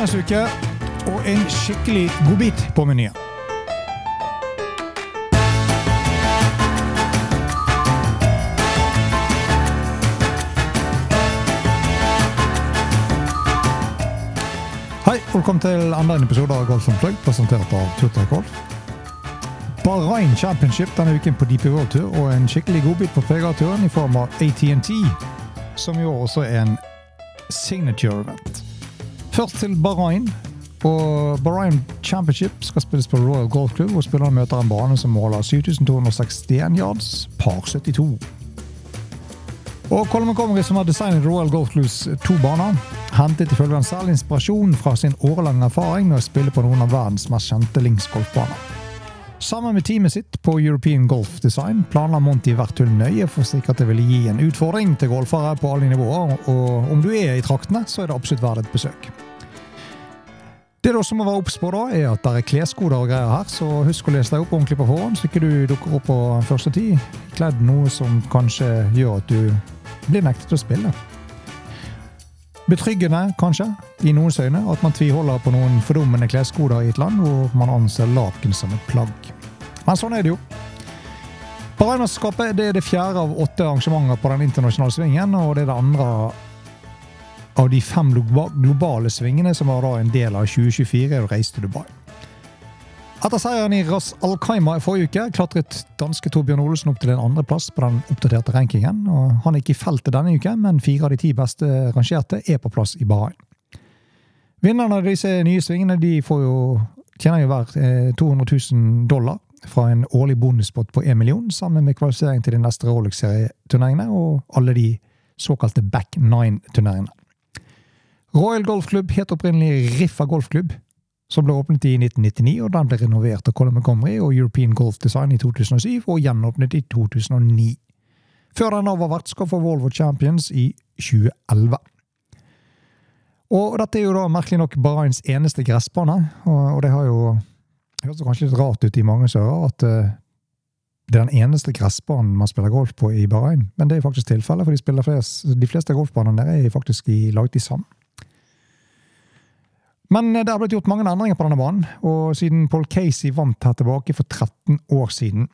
Ny uke. og en skikkelig godbit på menyen. Hei, velkommen til enda en episode av Golf Unplugged, presentert av Turtreik Golf. Bahrain Championship denne uken på DP World Tour, og en skikkelig godbit på PGA-turen i form av AT&T, som jo også er en signature event. Først til Bahrain. Og Bahrain Championship skal spilles på Royal Golf Club, og spillerne møter en bane som måler 7261 yards, par 72. Og Colin Montgomery, som har designet Royal Golf Clubs to baner, hentet ifølge han selv inspirasjon fra sin årelange erfaring med å spille på noen av verdens mest kjente linksgolfbaner. Sammen med teamet sitt på European Golf Design planla Monty hvert hull nøye for å sikre at det ville gi en utfordring til golfere på alle nivåer, og om du er i traktene, så er det absolutt verdt et besøk. Det du også må være obs på, da, er at det er kleskoder og greier her, så husk å lese deg opp ordentlig på forhånd, så ikke du dukker opp på første tid kledd noe som kanskje gjør at du blir nektet å spille. Betryggende, kanskje, i noens øyne, at man tviholder på noen fordummende kleskoder i et land hvor man anser laken som et plagg. Men sånn er det jo. Bahrain-mesterskapet er det fjerde av åtte arrangementer på den internasjonale svingen, og det er det andre av de fem globale svingene som var da en del av 2024 og reiste til Dubai. Etter seieren i Ras Al-Kaima i forrige uke klatret danske Torbjørn Olesen opp til en andreplass på den oppdaterte rankingen. og Han gikk i feltet denne uken, men fire av de ti beste rangerte er på plass i Bahrain. Vinnerne av disse nye svingene de får jo, tjener jo hver 200 000 dollar fra en årlig bonuspott på 1 million, sammen med kvalifisering til de neste Rolex-serieturneringene og alle de såkalte Back Nine-turneringene. Royal Golf Club het opprinnelig Riffa Golfklubb, som ble åpnet i 1999, og den ble renovert av Colin Montgomery og European Golf Design i 2007, og gjenåpnet i 2009. Før den var vertskap for Volvo Champions i 2011. Og dette er jo da merkelig nok Bahrains eneste gressbane, og det har jo høres kanskje litt rart ut i mange ører at det er den eneste gressbanen man spiller golf på i Bahrain, men det er faktisk tilfellet, for de, flest, de fleste golfbanene der er faktisk i, laget i sand. Men det har blitt gjort mange endringer på denne banen, og siden Paul Casey vant her tilbake for 13 år siden.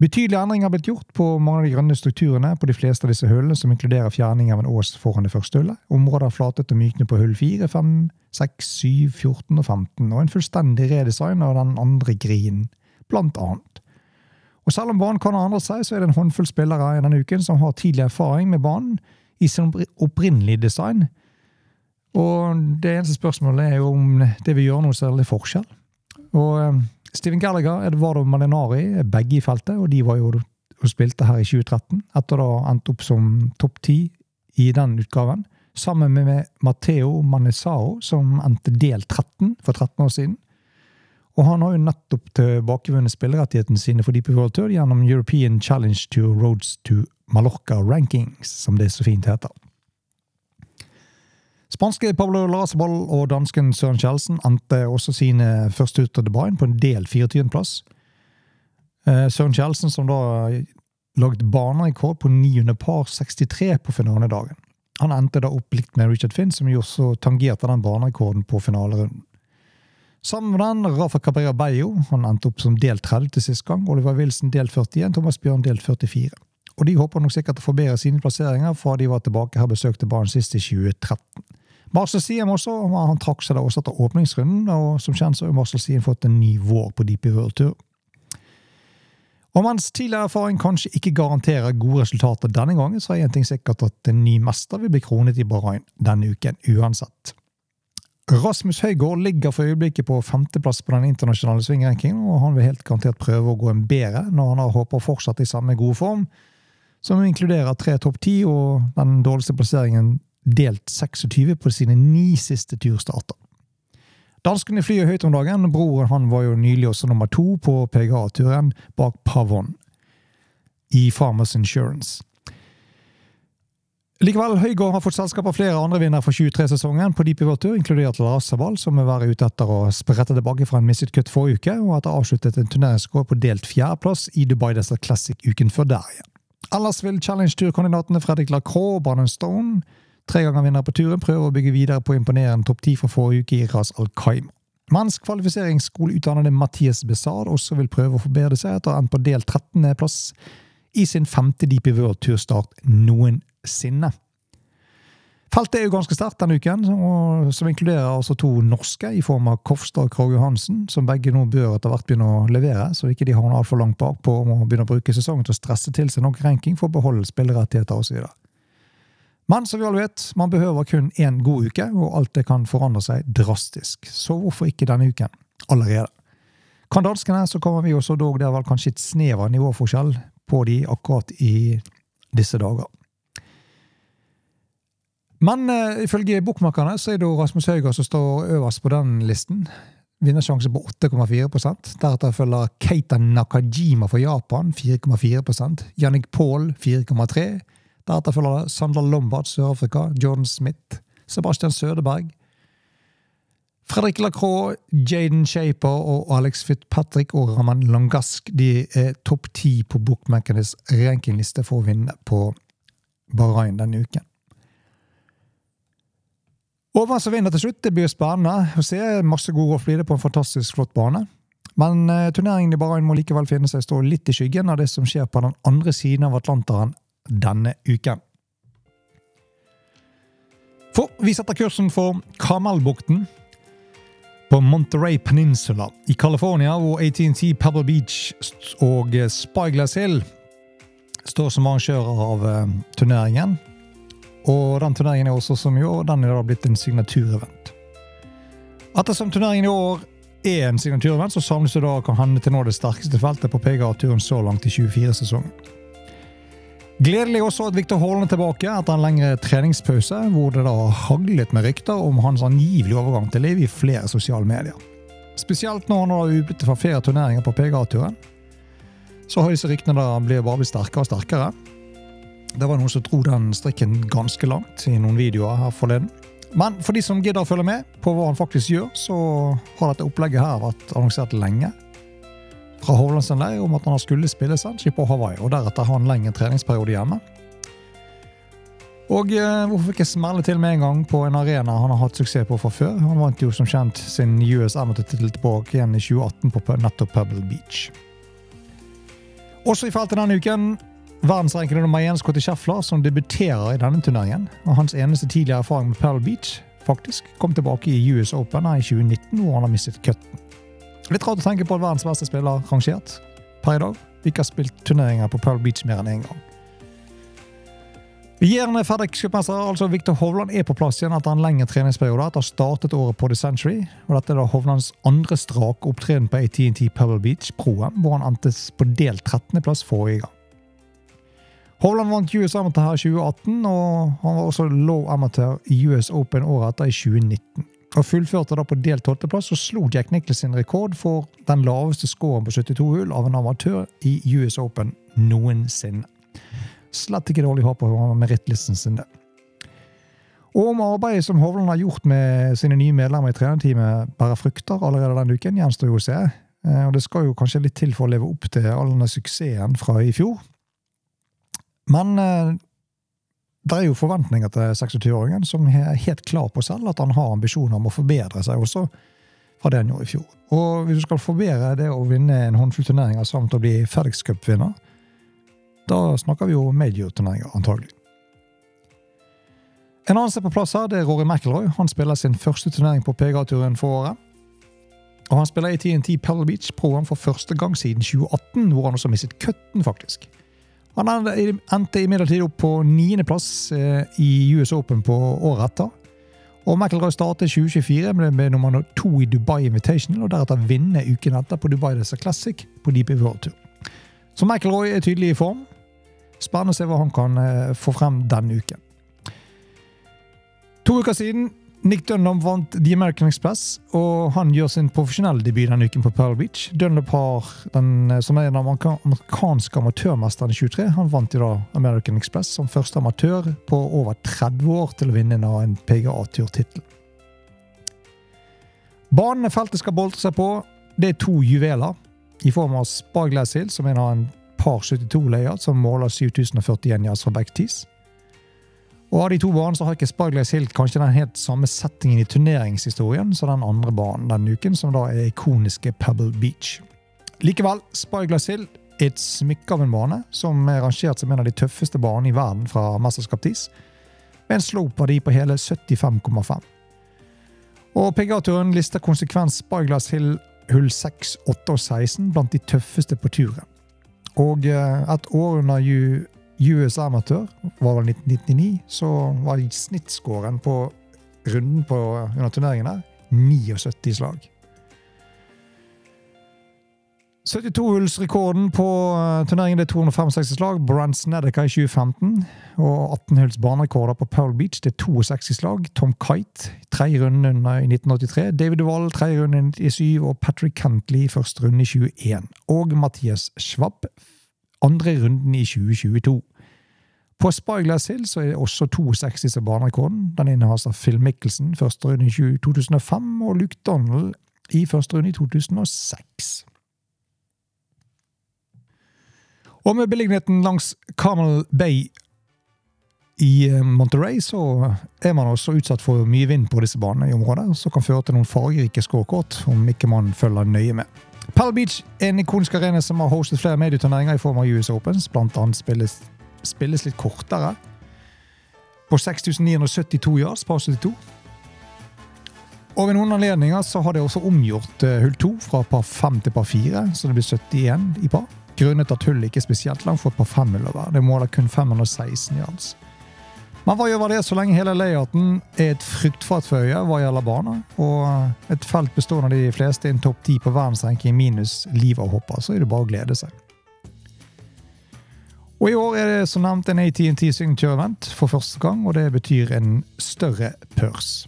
Betydelige endringer har blitt gjort på mange av de grønne strukturene på de fleste av disse hullene, som inkluderer fjerning av en ås foran det første hullet. Området har flatet og myknet på hull 4, 5, 6, 7, 14 og 15, og en fullstendig redesign av den andre grinen, blant annet. Og selv om banen kan ha endret seg, så er det en håndfull spillere i denne uken som har tidlig erfaring med banen i sin opprinnelige design, og det eneste spørsmålet er jo om det vil gjøre noe særlig forskjell. Og um, Steven Gallagher, Edvardo Malinari er begge i feltet, og de var jo og spilte her i 2013. Etter å ha endt opp som topp ti i den utgaven. Sammen med Matteo Manesao, som endte del 13 for 13 år siden. Og han har jo nettopp tilbakevunnet spillerettighetene sine for Deep World Tour gjennom European Challenge to Roads to Mallorca Rankings, som det så fint heter. Spanske Pablo Larasabal og dansken Søren Kjeldsen endte også sine første ut av Dubai på en del 24.-plass. Eh, Søren Kjeldsen som da lagde banerekord på 900 par 63 på finaledagen. Han endte da opp likt med Richard Finn, som jo også tangerte den banerekorden på finalerunden. Sammen med den Rafa Cabrera Beyo, han endte opp som del 30 til sist gang. Oliver Wilson del 41, Thomas Bjørn del 44. Og de håper nok sikkert å forbedre sine plasseringer fra de var tilbake her besøkte banen sist i 2013. Marcel Siem også, han trakk seg da også etter åpningsrunden, og som kjent så har Marcel Siem fått en ny vår på DP World Tour. Og mens tidligere erfaring kanskje ikke garanterer gode resultater denne gangen, så er én ting sikkert at en ny mester vil bli kronet i Bahrain denne uken uansett. Rasmus Høygaard ligger for øyeblikket på femteplass på den internasjonale svingrankingen, og han vil helt garantert prøve å gå en bedre når han har håper fortsette i samme gode form, som inkluderer tre topp ti og den dårligste plasseringen delt 26 på sine ni siste turstarter. Danskene flyr høyt om dagen. Broren han var jo nylig også nummer to på PGA-turen bak Pavon i Farmers Insurance. Likevel, Høygård har fått selskap av flere andre vinnere for 23-sesongen på Deep World inkludert Lars Sabal, som vil være ute etter å sprette tilbake fra en misset kutt forrige uke, og etter avsluttet en turneringsscore på delt fjerdeplass i Dubai Desert Classic uken før der igjen. Ellers vil Challenge Tour-kandidatene Fredrik Lacroix og Bannon Stone Tre ganger vinner på turen prøver å bygge videre på imponerende topp ti fra forrige uke i Ras Al Khaimah. Mens kvalifiseringsskoleutdannede Mathias Besard også vil prøve å forbedre seg etter å ha endt på del 13.-plass i sin femte i World Turstart noensinne. Feltet er jo ganske sterkt denne uken, som inkluderer altså to norske i form av Kofstad og Krog Johansen, som begge nå bør etter hvert begynne å levere, så ikke de havner altfor langt bakpå og må begynne å bruke sesongen til å stresse til seg nok ranking for å beholde spillerettigheter osv. Men som vi alle vet, man behøver kun én god uke, og alt det kan forandre seg drastisk. Så hvorfor ikke denne uken allerede? Kan danskene, så kommer vi også dog det er vel kanskje et snev av nivåforskjell på de akkurat i disse dager. Men uh, ifølge bokmakerne så er det Rasmus Hauger som står øverst på den listen. Vinnersjanse på 8,4% Deretter følger Keita Nakajima fra Japan, 4,4% Jannik Paul, 4,3 Deretter følger det Sandra Lombard, Sør-Afrika, Jordan Smith, Sebastian Sødeberg, Fredrik Lacroix, Jaden Shaper og Alex Fitzpatrick og Raman Langask de er topp ti på bookmakernes rankingliste for å vinne på Bahrain denne uken. Og hvem som vinner til slutt, det blir spennende å se. Masse god golf blir det på en fantastisk flott bane. Men uh, turneringen i Bahrain må likevel finne seg stå litt i skyggen av det som skjer på den andre siden av Atlanteren denne uken. For vi setter kursen for Kamalbukten. på Monterey Peninsula i California, hvor ATNT Pebble Beach og Spyglass Hill står som arrangører av uh, turneringen. Og den turneringen er også som i år, den er da blitt en signaturevent. Ettersom turneringen i år er en signaturevent, så samles det da kan hende til nå det sterkeste feltet på PGA-turen så langt i 24-sesongen. Gledelig også at Viktor Haaland er tilbake etter en lengre treningspause, hvor det da haglet med rykter om hans angivelige overgang til liv i flere sosiale medier. Spesielt når han har utbytte fra flere turneringer på PGA-turen. Så har disse ryktene da blir bare blitt sterkere og sterkere. Det var noen som dro den strikken ganske langt i noen videoer her forleden. Men for de som gidder å følge med på hva han faktisk gjør, så har dette opplegget her vært annonsert lenge. Fra Hovland leir om at han skulle spille Sanchi på Hawaii, og deretter ha en lengre treningsperiode hjemme. Og eh, hvorfor ikke smelle til med en gang på en arena han har hatt suksess på fra før? Han vant jo som kjent sin US Amateur-tittel tilbake igjen i 2018 på nettopp Pebble Beach. Også i feltet denne uken Verdensrankede nummer én Scotty Scheffler, som debuterer i denne turneringen. og Hans eneste tidligere erfaring med Pearl Beach faktisk kom tilbake i US Open i 2019, hvor han har mistet cutten. Litt rart å tenke på at verdens beste spiller rangert per i dag ikke har spilt turneringer på Pearl Beach mer enn én gang. Regjerende FedEx-cupmester altså Victor Hovland er på plass igjen etter en lengre treningsperiode etter startet året på The Century. og Dette er da Hovlands andre strake opptreden på ATNT Pebble Beach Pro-M, hvor han endtes på delt 13.-plass forrige gang. Hovland vant US Amateur her i 2018, og han var også low amateur i US Open året etter, i 2019. Og fullførte da på delt tolvteplass og slo Jack Nichols sin rekord for den laveste scoren på 72 hull av en amatør i US Open noensinne. Slett ikke dårlig håp på merittlisten sin, det. Og om arbeidet som Hovland har gjort med sine nye medlemmer i trenerteamet bærer frukter allerede denne uken, gjenstår jo å se. Eh, og det skal jo kanskje litt til for å leve opp til all denne suksessen fra i fjor. Men eh, det er jo forventninger til 26-åringen, som er helt klar på selv at han har ambisjoner om å forbedre seg også fra det han gjorde i fjor. Og hvis du skal forbedre det å vinne en håndfull turneringer samt å bli FedEx Cup-vinner, da snakker vi jo major-turneringer, antagelig. En annen som er på plass her, det er Rory McIlroy. Han spiller sin første turnering på PGA-turen for året. Og han spiller i TNT Pebble Beach Pro-en for første gang siden 2018, hvor han også mistet cutten, faktisk. Han endte imidlertid opp på niendeplass eh, i US Open på året etter. Og McIlroy startet 2024 med, nummer to i Dubai Invitational, og deretter vinne uken etter på Dubai Desert Classic på DP World Tour. Så McIlroy er tydelig i form. Spennende å se hva han kan eh, få frem denne uken. To uker siden Nick Dunlop vant The American Express, og han gjør sin profesjonelle debut denne uken på Pearl Beach. Dunlop har den, som er den amerikanske amatørmesteren i 23. Han vant i dag American Express som første amatør på over 30 år til å vinne en PGA-turtittel. Banene feltet skal boltre seg på, det er to juveler i form av Spyglass Hill, som er en par 72-leier, som måler 7041 yards fra backtees. Og Av de to banene så har ikke Spyglass Hill kanskje den helt samme settingen i turneringshistorien som den andre banen denne uken, som da er ikoniske Pebble Beach. Likevel, Spyglass Hill er et smykke av en bane som er rangert som en av de tøffeste banene i verden fra mesterskapstid, med en slope-verdi på hele 75,5. Og PGA-turen lister konsekvens Spyglass Hill hull 6, 8 og 16 blant de tøffeste på turen. Og eh, et år under US Amateur, var vel 1999, så var snittskåren på runden på, under turneringen der 79 slag. 72-hullsrekorden på turneringen det er 265 slag. Brant Snedeker i 2015. Og 18-hulls banerekorder på Pearl Beach det er 62 slag. Tom Kite tredje runde i 1983. David Wall tredje runde i 1997. Og Patrick Cantley første runde i 2021. Og Mathias Schwabb andre runden i 2022. På Spyglass Hill så er det også 62 som banerekorden. Den innehas av Phil Mickelson første runde i 2005 og Luke Donald i første runde i 2006. Og med beliggenheten langs Carmel Bay i eh, Monterey så er man også utsatt for mye vind på disse banene i området, som kan føre til noen fargerike skårkort om ikke man følger nøye med. Pal Beach er en ikonisk arena som har hostet flere medieturneringer i form av US Opens. Blant annet spilles, spilles litt kortere. På 6972 yards på 72. Og ved noen anledninger så har de også omgjort uh, hull 2 fra par 5 til par 4, så det blir 71 i par. Grunnet at hullet ikke er spesielt langt for et par 5 over. Det måler kun 516 yards. Men hva gjør det så lenge hele layouten er et fruktfatføye hva gjelder barna? og et felt bestående av de fleste i en topp ti på verdensranking minus liv og hopper, så er det bare å glede seg. Og I år er det som nevnt en ATNT Signature Event for første gang, og det betyr en større pørs.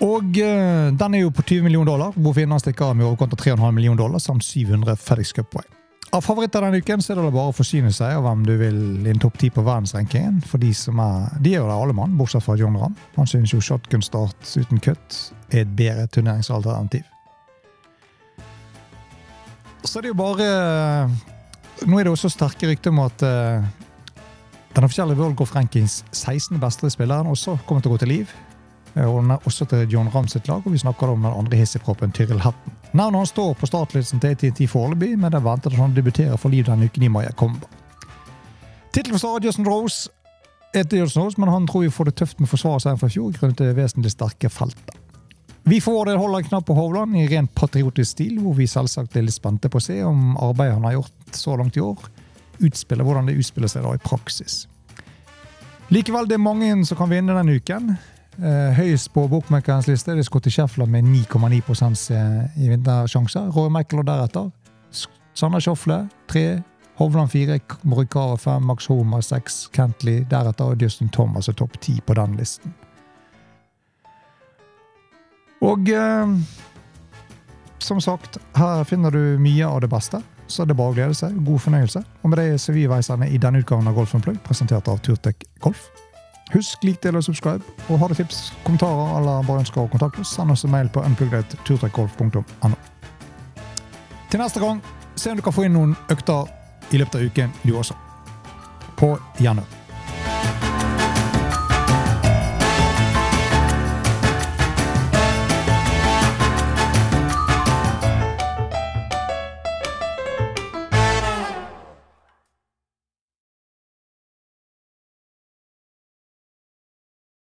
Og uh, den er jo på 20 millioner dollar, hvor vinneren stikker av med overkant av 3,5 millioner dollar samt 700 FedEx Cup-poeng. Av favoritter denne uken så er det bare å forsyne seg av hvem du vil i en topp ti på verdensrankingen. For de som er, de gjør det alle mann, bortsett fra John Ramm. Han synes jo shotgun start uten kutt er et bedre turneringsalternativ. Så det jo bare Nå er det også sterke rykter om at uh, den offisielle World Golf Rankings 16. beste spilleren også kommer til å gå til liv. Og den er også til John Ramm sitt lag, og vi snakker om den andre hissigproppen Tyril Hatten. Navnet hans står på startlisten til ATT foreløpig, men det er ventet at han debuterer for liv denne uken i Maya Comba. Tittelforsvarer Justin Rose etter Justin Rose, men han tror vi får det tøft med å forsvare seg fra fjor grunnet det vesentlig sterke feltet. Vi får del holder en knapp på Hovland i rent patriotisk stil, hvor vi selvsagt er litt spente på å se om arbeidet han har gjort så langt i år, utspiller hvordan det utspiller seg da i praksis. Likevel, det er mange som kan vinne denne uken. Uh, høyest på bookmakerens liste er Scotty Scheffler med 9,9 i vintersjanser. Roy Michael og deretter. Sander Sjofle 3, Hovland 4, Morikara 5, Max Homer 6, Kentley deretter og Justin Thomas er topp 10 på den listen. Og eh, som sagt, her finner du mye av det beste. Så det er bare å glede seg. God fornøyelse. Og med det er vi veisende i denne utgaven av Golf Plug, presentert av Turtek Golf. Husk, lik, del og subscribe. Og har du tips, kommentarer eller bare ønsker å kontakte oss, send oss en mail på unplugget.turtrekkgolf.no. Til neste gang, se om du kan få inn noen økter i løpet av uken, du også. På gjenhør.